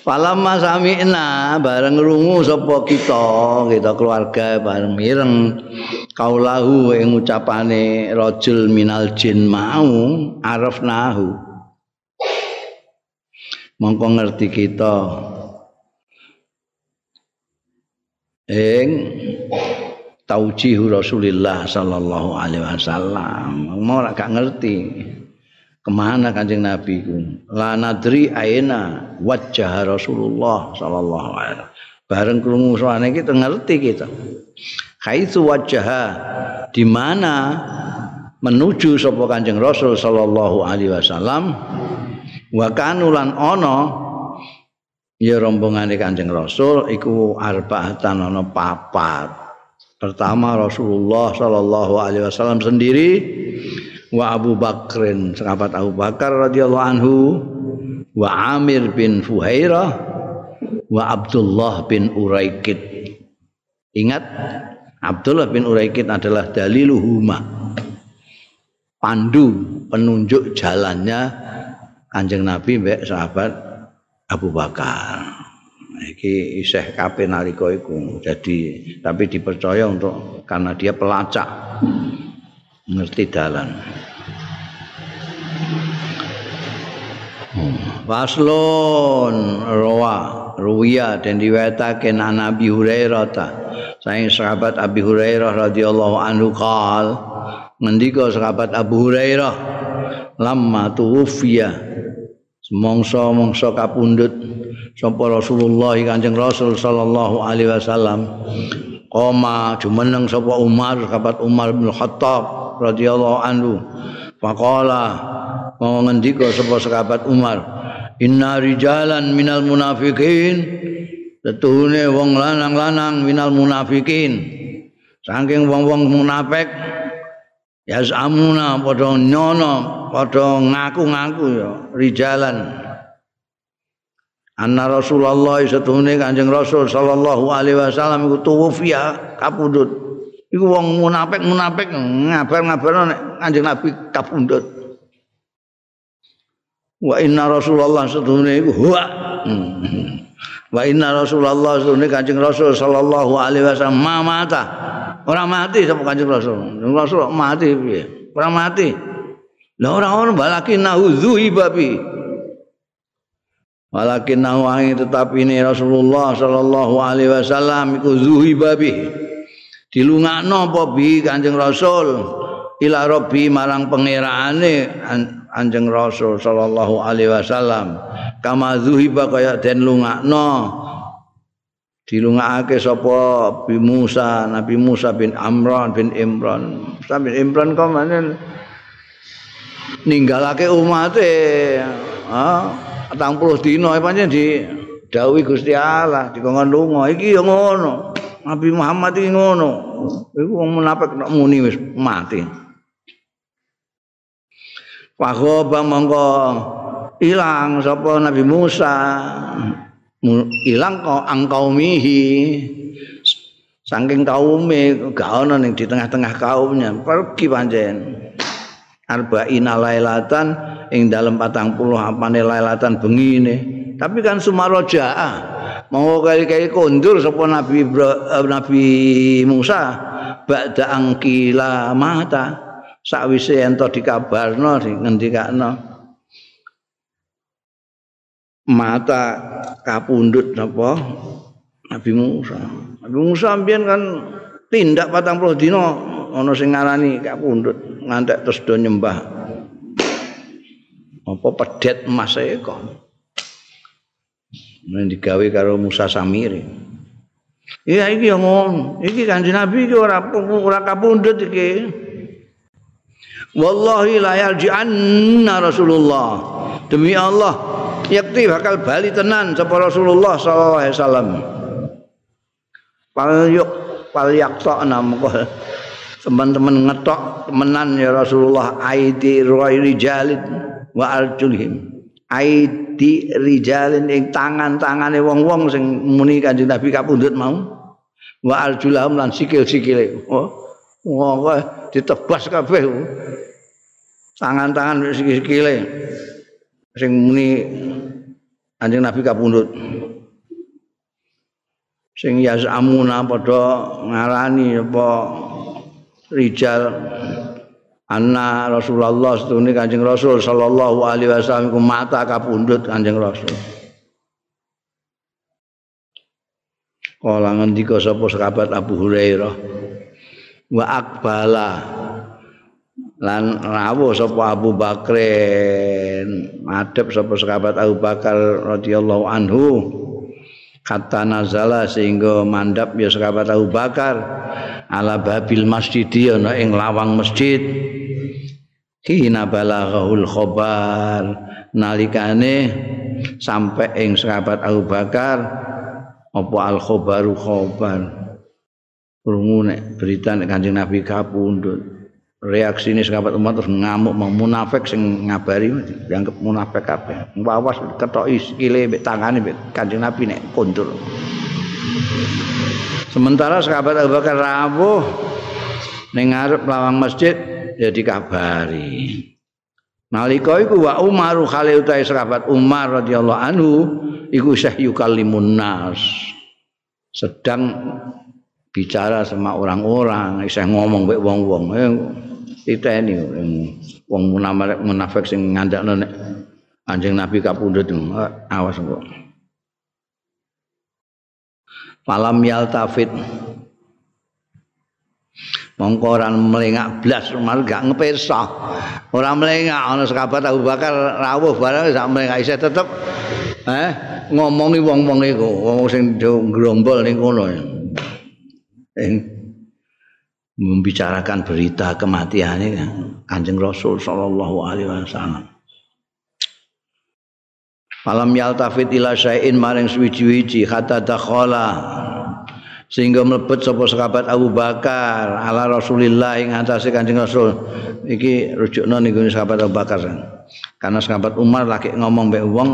Speaker 1: Falamma sami'na bareng rungu sapa kita, kita keluarga bareng mireng kaulahu ing ucapane rajul minal jin mau arafnahu. Mongko ngerti kita ing taujihu Rasulillah sallallahu alaihi wasallam. Mau gak ngerti kemana kanjeng Nabi ku. La nadri aina wajah Rasulullah sallallahu alaihi wasallam. Bareng krungu soane kita ngerti kita. Haitsu wajah di mana menuju sapa Kanjeng Rasul sallallahu alaihi wasallam wa kanulan ana ya rombongane Kanjeng Rasul iku arba'atan ana papat Pertama Rasulullah Shallallahu Alaihi Wasallam sendiri, wa Abu Bakrin sahabat Abu Bakar radhiyallahu anhu, wa Amir bin Fuhairah, wa Abdullah bin Uraikid. Ingat, Abdullah bin Uraikid adalah daliluhuma. Pandu penunjuk jalannya Kanjeng Nabi mbek sahabat Abu Bakar. Iki isih kape nalika iku jadi tapi dipercaya untuk karena dia pelacak. Ngerti dalan. Waslon rawa ruwiya dan diwetake Nabi Hurairah ta. Saing sahabat Abi Hurairah radhiyallahu anhu qal ngendika sahabat Abu Hurairah lamma tuwfiya mongso-mongso kapundhut sapa Rasulullah Kanjeng Rasul sallallahu alaihi wasallam. Koma jumeneng sapa Umar sahabat Umar bin Khattab radhiyallahu anhu. Faqala mau ngendika sapa sahabat Umar inna rijalan minal munafikin. Tetuhune wong lanang-lanang minal munafikin. Saking wong-wong munafik ya samuna padha nyono padha ngaku-ngaku ya rijalan Anna Rasulullah setuhune Kanjeng Rasul sallallahu alaihi wasallam iku tuwfiya kapundhut. Iku wong munafik-munafik ngabar-ngabar nek Kanjeng Nabi kapundhut. Wa inna Rasulullah setuhune iku huwa. Wa inna Rasulullah setuhune Kanjeng Rasul sallallahu alaihi wasallam mamata. Ora mati sapa Kanjeng Rasul. Rasul mati piye? Ora mati. Lah ora-ora balakin nahu babi. Walakin nawangi tetapi ini Rasulullah sallallahu alaihi wasallam iku zuhi babi. Dilungakno apa bi Kanjeng Rasul ila rabbi marang pangerane Kanjeng Rasul sallallahu alaihi wasallam. Kama zuhiba kaya den lungakno. Dilungakake sapa Bi Musa, Nabi Musa bin Amran bin Imran. Musa bin Imran kok ninggalake umate. Ah, petang puluh dino pancen di dawuhi Gusti Allah dikongkon lunga iki ya ngono Nabi Muhammad iki ngono iku wong munafik nek muni wis mati Pahoba mongko ilang sapa Nabi Musa ilang kok angkaumihi? Saking kaume gak ono ning di tengah-tengah kaumnya. Pergi pancen arba'ina lailatan ing dalam patang puluh apane lailatan bengine. Tapi kan sumaroja mau kali-kali kondur sapa nabi eh, nabi Musa ba'da angkila mata. Sakwise ento dikabarno ngendikakno mata kapundut apa Nabi Musa. Nabi Musa mbiyen kan tindak patang puluh dino ana sing ngarani kapundhut ngantek terus do nyembah. Apa pedet emas e kok? Digawe karo Musa Samiri. Iya iki yang ngomong. Iki kanjeng Nabi iki ora ora kapundhut iki. Wallahi la yarji'anna Rasulullah. Demi Allah yakti bakal bali tenan sapa Rasulullah sallallahu alaihi wasallam. Pal yuk pal yakta namanya teman-teman ngetok temenan ya Rasulullah aidi rijalin wa arjulhim. Aidi rijalin ing tangan-tangane wong-wong sing muni Kanjeng Nabi kapundhut mau. Wa arjulahum lan sikil-sikile. Oh wong ditebas kabeh. Tangan-tangan sikil-sikile sing muni Kanjeng Nabi kapundhut sing yazamuna padha ngarani apa rijal anna Rasulullah setune Kanjeng Rasul sallallahu alaihi wasallam ku mata kapundhut Kanjeng Rasul. Kala ngendika sapa sahabat Abu Hurairah wa akbala lan rawuh sapa Abu Bakrin madhep sapa sahabat Abu Bakar radhiyallahu anhu. Kata nazala sehingga mandap ya sahabat Abu Bakar ala babil masjid ana ing lawang masjid. Kina balaghul khabar nalikane sampai ing sahabat Abu Bakar apa al khabaru khabar? Krungu nek berita nek Kanjeng Nabi kapundhut reaksi ini sahabat umat terus ngamuk mau munafik sing ngabari dianggap munafik kabeh. Wawas ketoki sikile mbek tangane mbek Kanjeng Nabi nek kondur sementara sahabat Abu Bakar rawuh ning ngarep lawang masjid ya dikabari. Nalika iku wa Umar Khalil utai sahabat Umar radhiyallahu anhu iku syekh yukallimun nas. Sedang bicara sama orang-orang isih ngomong mbek wong-wong titeni wong munafik munafik sing ngandakno nek anjing nabi kapundhut. Awas kok falam yaltafit. Mongko ora melengak blas mal gak ngepesa ora melengak ana sekabat Abu Bakar rawuh barang sak melengak isih tetep eh ngomongi wong-wong iku wong sing grombol ning kono membicarakan berita kematiannya Kanjeng Rasul sallallahu alaihi wasallam. Falam yaltafit ila syai'in maring suwiji-wiji hatta dakhala sehingga mlebet sapa sahabat Abu Bakar ala Rasulillah ing atase Kanjeng Rasul. Iki rujukno ning sahabat Abu Bakar. Karena sahabat Umar lagi ngomong mbek wong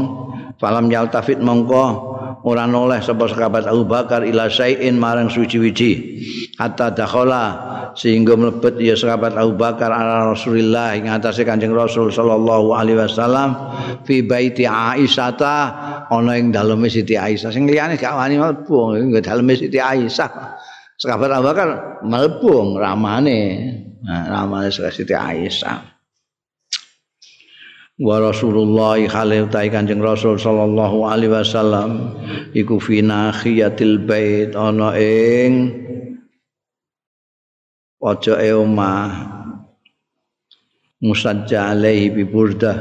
Speaker 1: falam yaltafit mongko ora noleh sapa sahabat Abu Bakar ila syai'in marang suci-wici hatta dakhala sehingga mlebet ya sahabat Abu Bakar ala Rasulillah ing atase Kanjeng Rasul sallallahu alaihi wasallam fi baiti Aisyah ana ing daleme Siti Aisyah. Sing liyane gak wani mlebu ing daleme Siti Aisyah. Sahabat Abu Bakar mlebu ramane. Nah, ramane Siti Aisyah wa Rasulullah khalil ta Kanjeng Rasul sallallahu alaihi wasallam iku fi nahiyatil bait ana ing pojoke omah. Musajja alaihi bi burdah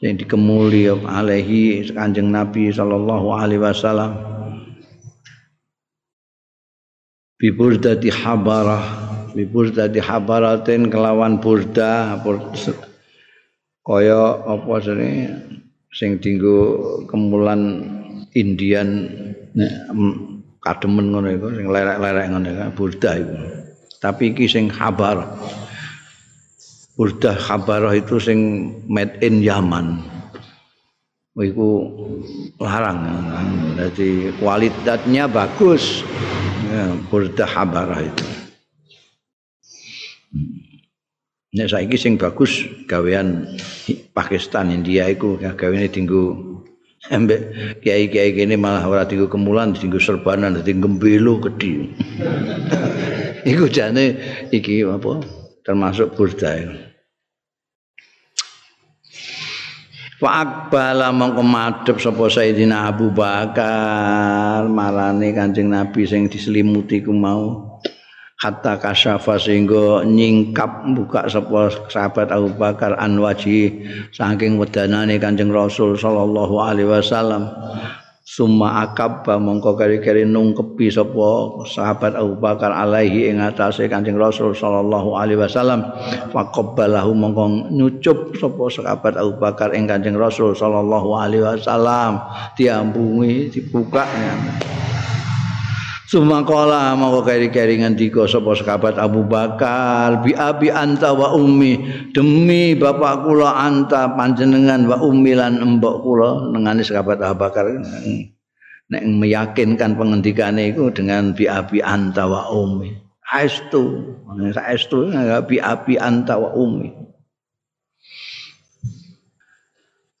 Speaker 1: sing dikemuli alaihi Kanjeng Nabi sallallahu alaihi wasallam. Bi burdati habarah bi burdati habaratin kelawan burdah kaya apa sene sing dinggo kemulan Indian nek kademen ngono iku sing lerek-lerek ngono iku burda iku. Tapi iki sing habar burda habarah itu sing made in Yaman. Iku larang. Jadi kualitasnya bagus. Ya, burda habarah itu. Nek saiki sing bagus gawean Pakistan India iku gaweane dinggo embek kiai-kiai kene malah ora dinggo kemulan dinggo serbanan dadi gembelo gedhi. iku jane iki apa termasuk burda. Fa akbala mongko madhep sapa Sayyidina Abu Bakar marane Kanjeng Nabi sing diselimuti ku mau hatta kasyafa sehingga nyingkap buka sapa sahabat Abu Bakar an waji saking wedanane Kanjeng Rasul sallallahu alaihi wasallam. Summa akabba mongko kari-kari nungkepi sapa sahabat Abu Bakar alaihi ing atase Kanjeng Rasul sallallahu alaihi wasallam. Faqabbalahu mongko nyucup sapa sahabat Abu Bakar ing Kanjeng Rasul sallallahu alaihi wasallam. Diambungi dibuka ya. Sumakola mau keri-keri ngendika sapa sahabat Abu Bakar bi abi anta wa ummi demi bapak kula anta panjenengan wa ummi lan embok kula. Nengane sahabat Abu Bakar. Nek meyakinkan pengendikane itu dengan bi abi anta wa ummi. Aestu aestu bi abi anta wa ummi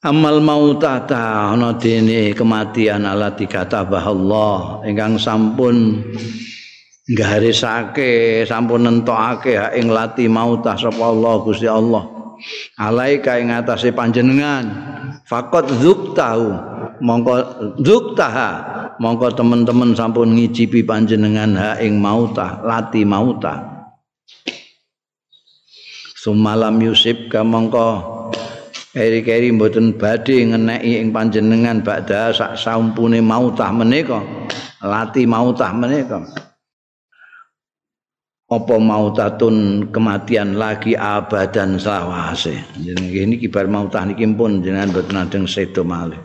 Speaker 1: amal mautata ana dene kematian ala dikatabah Allah. Ingkang sampun nggarisake sampun nentokake ing lati mautah sapa Allah Gusti Allah. Alaika ing atase panjenengan. Faqat zuktahu mongko zuktaha mongko teman-teman sampun ngicipi panjenengan hak ing mautah lati mautah sumalam yusib kamangka keri-keri mboten badhe ngeneki ing panjenengan badha sak saumpune mautah menika lati mautah menika. Apa mautatun kematian lagi abadan selawase? Jenenge ini kibar mautah niki pun jenengan mboten ajeng sedo malih.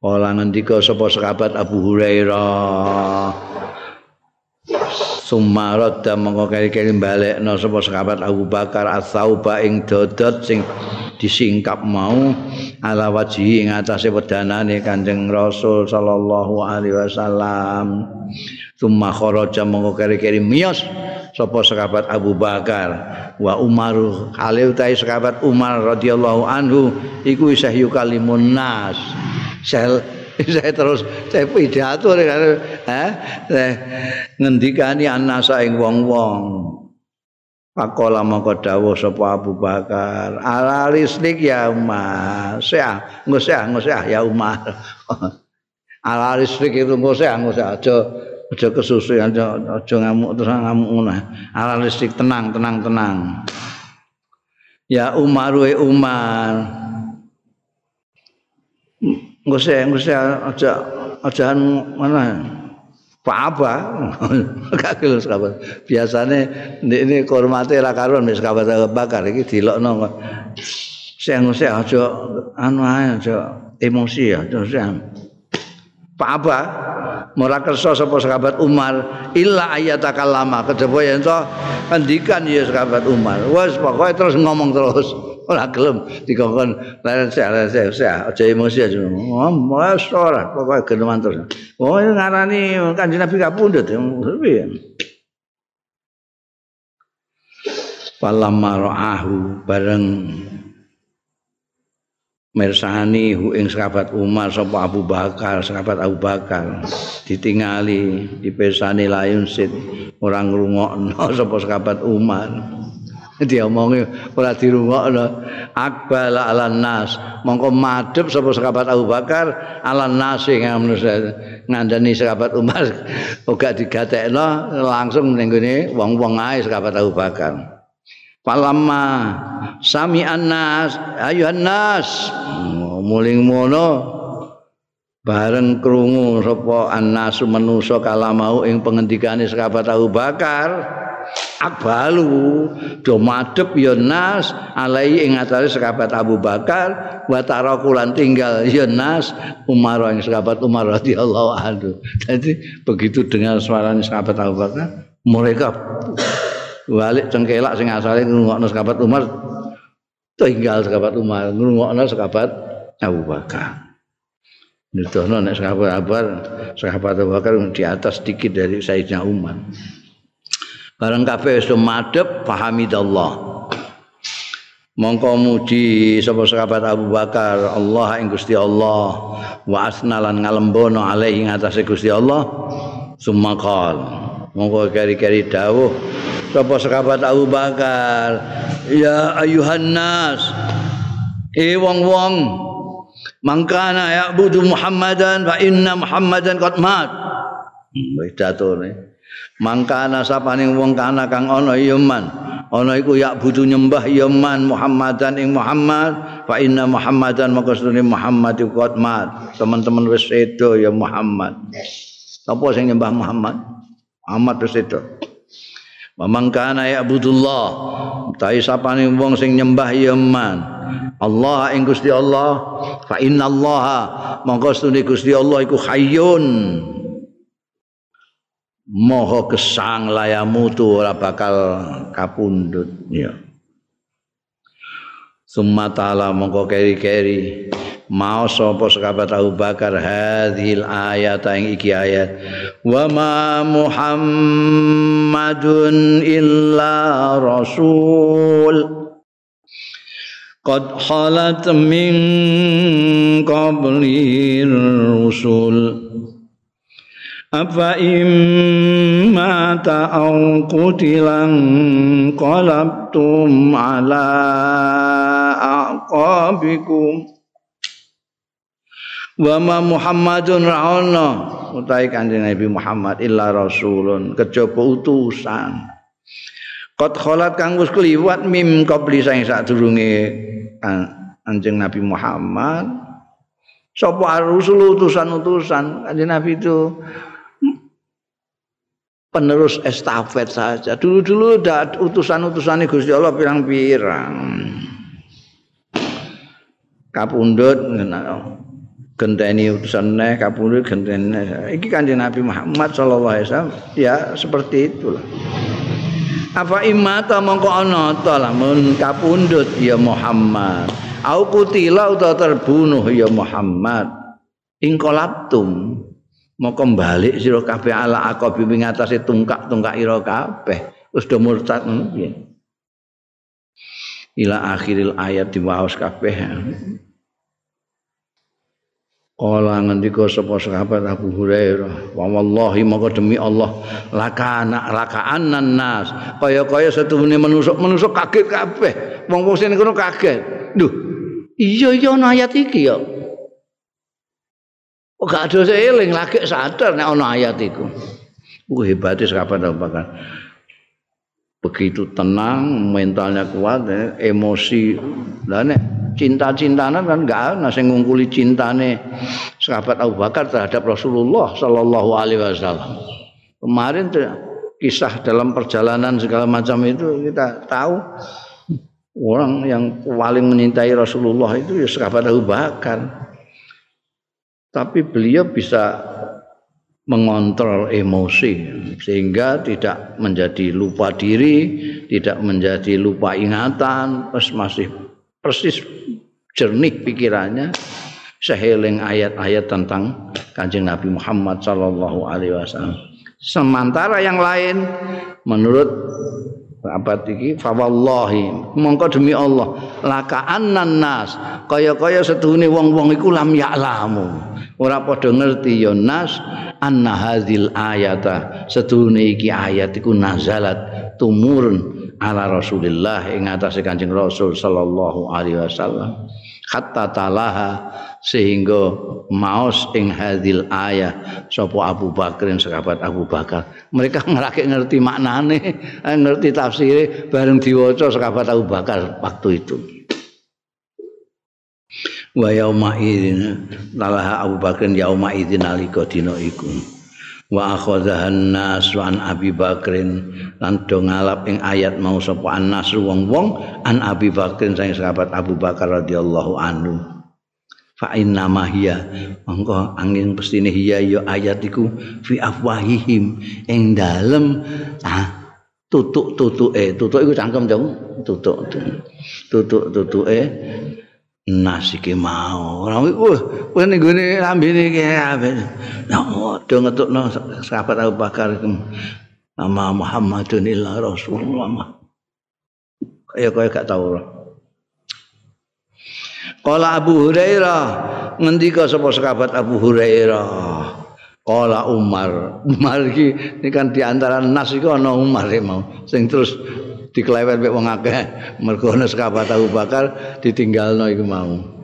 Speaker 1: Ola ngendika sapa sahabat Abu Hurairah Sumarat dan mongko kali-kali balekno sapa sahabat Abu Bakar as-sauba ing dodot sing disingkap mau ala wajhi ing atase wedanane Kanjeng Rasul sallallahu alaihi wasallam. Summa kharaja mongko kali-kali miyos sapa sahabat Abu Bakar wa Umar kale utahe sahabat Umar radhiyallahu anhu iku isih yukalimun nas. sel saya terus saya pidato kan eh ngendikani anasa ing wong-wong Pakola mongko dawuh sapa Abu Bakar, ala listrik ya Umar. Seah, ngusah ngusah ya Umar. ala listrik itu ngusah ngusah aja aja kesusu aja aja ngamuk terus ngamuk ngono. Ala listrik tenang tenang tenang. Ya Umar we Umar. Ngusah ngusah aja aja mana? Apa gak gelem sahabat biasane ini kormate ra karuan wis sahabat bakar iki dilokno sing ngusah aja anu aja emosi ya terus apa ora kersa sapa sahabat Umar. Illa ayatakallama kejaba yen to ngendikan ya sahabat Umar. Wis pokoke terus ngomong terus ora gelem dikongkon sik leren sik sik aja emosi aja. Wis ora pokoke geneman terus oh ngarani kanjeng Nabi kapundhut piye Falamma ra'ahu bareng mersani hu ing sahabat Umar sapa Abu Bakar sahabat Abu Bakar. Ditingali dipesani layun sit orang ngrungokno sapa sahabat Umar diomongi ora dirungokno. Akbal ala nas. Mongko madhep sapa sahabat Abu Bakar ala nas sing ngandani sahabat Umar. Uga digatekno langsung ning gone wong-wong ae sahabat Abu Bakar. Palamma sami annas ayuhan nas. Muling mono bareng krungu sapa annas manusa kala mau ing pengendikane sahabat Abu Bakar akbalu do madhep ya nas alai ing atase sahabat Abu Bakar wa tarakulan tinggal ya nas Umar ing sahabat Umar radhiyallahu anhu. Jadi begitu dengar suaranya sahabat Abu Bakar mereka balik cengkelak sing asale ngrungokno sahabat Umar tinggal sahabat Umar ngrungokno sahabat Abu Bakar. Nudono nek sahabat Abu Bakar sahabat Abu Bakar di atas sedikit dari Sayyidina Umar Barang kabeh wis madhep pahamidallah. Mongko muji sapa sahabat Abu Bakar Allah ing Gusti Allah. Wa asnalan ngalembono alaihi ngatasé Gusti Allah. Sumakal mongko keri-keri dawuh sapa sahabat Abu Bakar ya ayuhan nas e wong-wong mangkana ya budu Muhammadan fa inna Muhammadan qad mat. Wis datone mangkana sapane wong kana kang ana ya man. Ana iku ya butuh nyembah ya man Muhammadan ing Muhammad. Fa inna Muhammadan maka sunni Muhammad iku mat teman-teman wis sedo ya Muhammad. Apa sing nyembah Muhammad? Muhammad wis sedo. Mamangkana ya Abdullah Tai sapane wong sing nyembah ya man. Allah ing Gusti Allah. Fa inna Allah stune Gusti Allah iku hayyun moho gesang layamutu ora bakal kapundut ya. Summa ta'ala mongko keri-keri. Mau sapa sahabat Abu Bakar? Hadhil ayat ing iki ayat. Wa ma muhammadun illa rasul. Qad halat min qabli rusul apa imma ta'au qutilan qalabtum ala aqabikum? Wa ma muhammadun ra'ana utai kanjeng nabi muhammad illa rasulun. Kejaba utusan. Qad kholat kang wis kliwat mim qabli saing sadurunge Anjing Nabi Muhammad. Sapa rusul utusan-utusan? Kanjeng Nabi itu penerus estafet saja. Dulu-dulu ada utusan-utusan Gusti Allah pirang-pirang. Kapundut genteni utusan neh kapundut genteni. Iki Kanjeng Nabi Muhammad sallallahu alaihi wasallam ya seperti itulah. apa imata mongko ana ta lamun kapundhut ya Muhammad au kutila utawa terbunuh ya Muhammad ing mongko balik sira kabeh ala aqabi ing atase tungkak-tungkak ira kabeh wis do murtad piye ila akhiril ayat diwaos kabeh Kala ngendika sapa sahabat Abu Hurairah, "Wa wallahi maka demi Allah, lakana lakaanan nas, kaya-kaya setune menusuk-menusuk kaget kabeh. Wong-wong sing kaget. Duh, iya iya ana ayat iki ya. Oh, gak ada seeling lagi sadar nek ana ayat iku. Ku hebate Abu Bakar. Begitu tenang, mentalnya kuat, emosi. Lah nek cinta-cintanan kan enggak ana sing ngungkuli cintane sahabat Abu Bakar terhadap Rasulullah sallallahu alaihi wasallam. Kemarin kisah dalam perjalanan segala macam itu kita tahu orang yang paling menyintai Rasulullah itu ya sahabat Abu Bakar. Tapi beliau bisa mengontrol emosi sehingga tidak menjadi lupa diri, tidak menjadi lupa ingatan, terus masih persis jernih pikirannya seheling ayat-ayat tentang kanjeng Nabi Muhammad Sallallahu Alaihi Wasallam. Sementara yang lain menurut apa iki fawallahi mongko demi Allah laka annan nas kaya-kaya setuhune wong-wong iku lam ya'lamu ora padha ngerti ya nas anna hadzil ayata. Setuhune iki ayat iku nazalat tumurun ala Rasulillah ing atase Kanjeng Rasul sallallahu alaihi wasallam. Hatta talaha sehingga maos ing hadil ayah sapa Abu Bakar sahabat Abu Bakar. Mereka ngerake ngerti maknane ngerti tafsire bareng diwaca sahabat Abu Bakar waktu itu wa yauma idzin talaha Abu Bakar yauma idzin alika dina iku. Wa akhadhahan nas an Abi Bakrin lan do ngalap ing ayat mau sapa anas wong-wong an Abi Bakrin sing sahabat Abu Bakar radhiyallahu anhu. Fa inna ma hiya mongko angin pestine hiya ya ayat iku fi afwahihim ing dalem ah tutuk-tutuke tutuk iku cangkem dong tutuk tutuk tutuke nas iki mau ora wah wah ning gone lambene iki ape nah do ngetukno sahabat Abu Bakar nama Muhammadun illa Rasulullah. Kaya kaya gak tau ora. Kala Abu Hurairah ngendika sapa sahabat Abu Hurairah? Kala Umar. Umar iki ini kan di antara nas iku ana Umar mau. Sing terus diklewet mek wong akeh. Mergo ana sahabat Abu Bakar ditinggalno iku mau.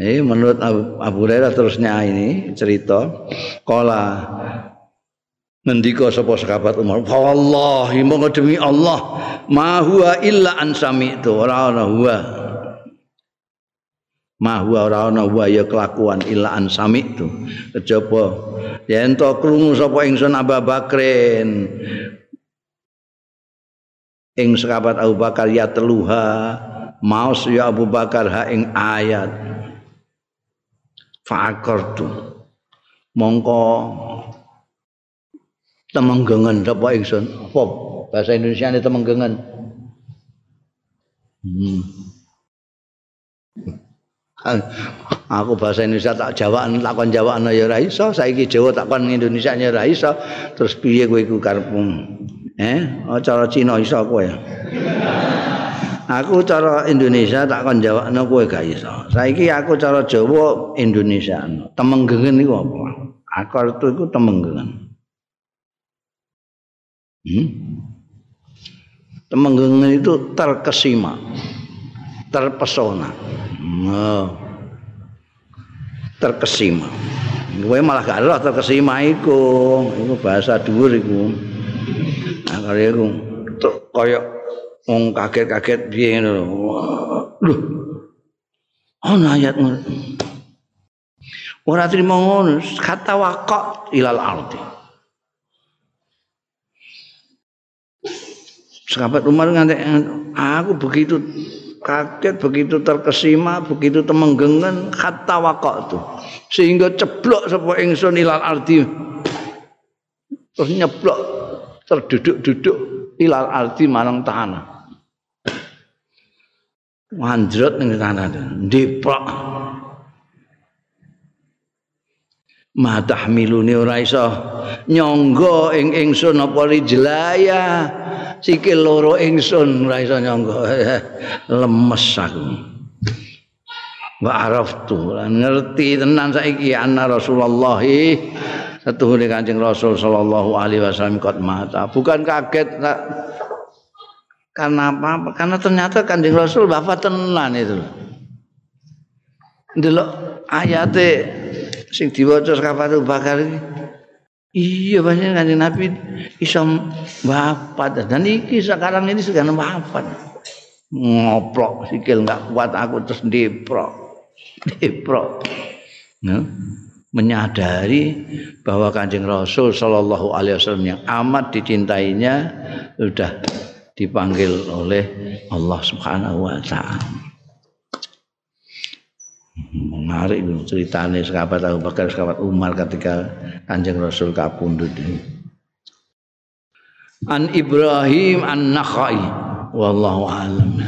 Speaker 1: Ini menurut Abu Hurairah terusnya ini cerita kala ngendika sapa sahabat Umar? Wallahi monggo demi Allah ma huwa illa an sami'tu ora ana huwa. Ma huwa ora ana huwa ya kelakuan illa an sami'tu. Kejaba yen to krungu sapa ingsun Abu Bakrin ing sahabat Abu Bakar ya teluha maus ya Abu Bakar ha ing ayat. Fakartu mongko temenggengen sapa ingsun? Apa? Bahasa Indonesia ini temenggengen. Hmm. aku bahasa Indonesia tak jawaan tak kon jawaan ya ora iso. Saiki Jawa tak kon Indonesia nya ora iso. Terus piye kowe iku karepmu Eh, oh, cara Cina iso kowe. Aku cara Indonesia tak kon jawabno kowe gak iso. Saiki aku cara Jawa Indonesia. Temenggengen iku apa? Akar itu iku temenggengen. Hmm? Temenggengen itu terkesima. Terpesona. Oh. Terkesima. Kowe malah gak terkesima iku. Iku bahasa dhuwur iku. Kali aku kaya wong kaget-kaget piye ngono lho. Ana ayat ngono. Ora trimo ngono kata waqat ilal ardi. Sahabat Umar ngantek aku begitu kaget, begitu terkesima, begitu temenggengan kata wakok tuh. Sehingga ceblok sapa ingsun ilal ardi. Terus nyeblok terduduk-duduk ilal ardi marang tanah. Mandrot ning tanah. Deprok. Matah milune ora iso nyangga ing ingsun apa jelaya sikil loro ingsun ora iso nyangga lemes aku wa araftu ngerti tenan saiki anna Rasulullah setuhune Kanjeng Rasul sallallahu alaihi wasallam kot mata. Bukan kaget karena apa? Karena ternyata Kanjeng Rasul wafat tenan itu ndelok ayate sing diwaca Sahabat Bakar iki. Iya banyak kanjeng Nabi bisa wafat. Dan iki sekarang ini sudah wafat. Ngoplok sikil nggak kuat aku terus diprok. Diprok. Nah, menyadari bahwa kanjeng Rasul Shallallahu Alaihi Wasallam yang amat dicintainya sudah dipanggil oleh Allah Subhanahu Wa Taala. menarik ceritanya sahabat Abu Bakar sahabat Umar ketika Kanjeng Rasul kapundhut An Ibrahim An Nakhai wallahu alam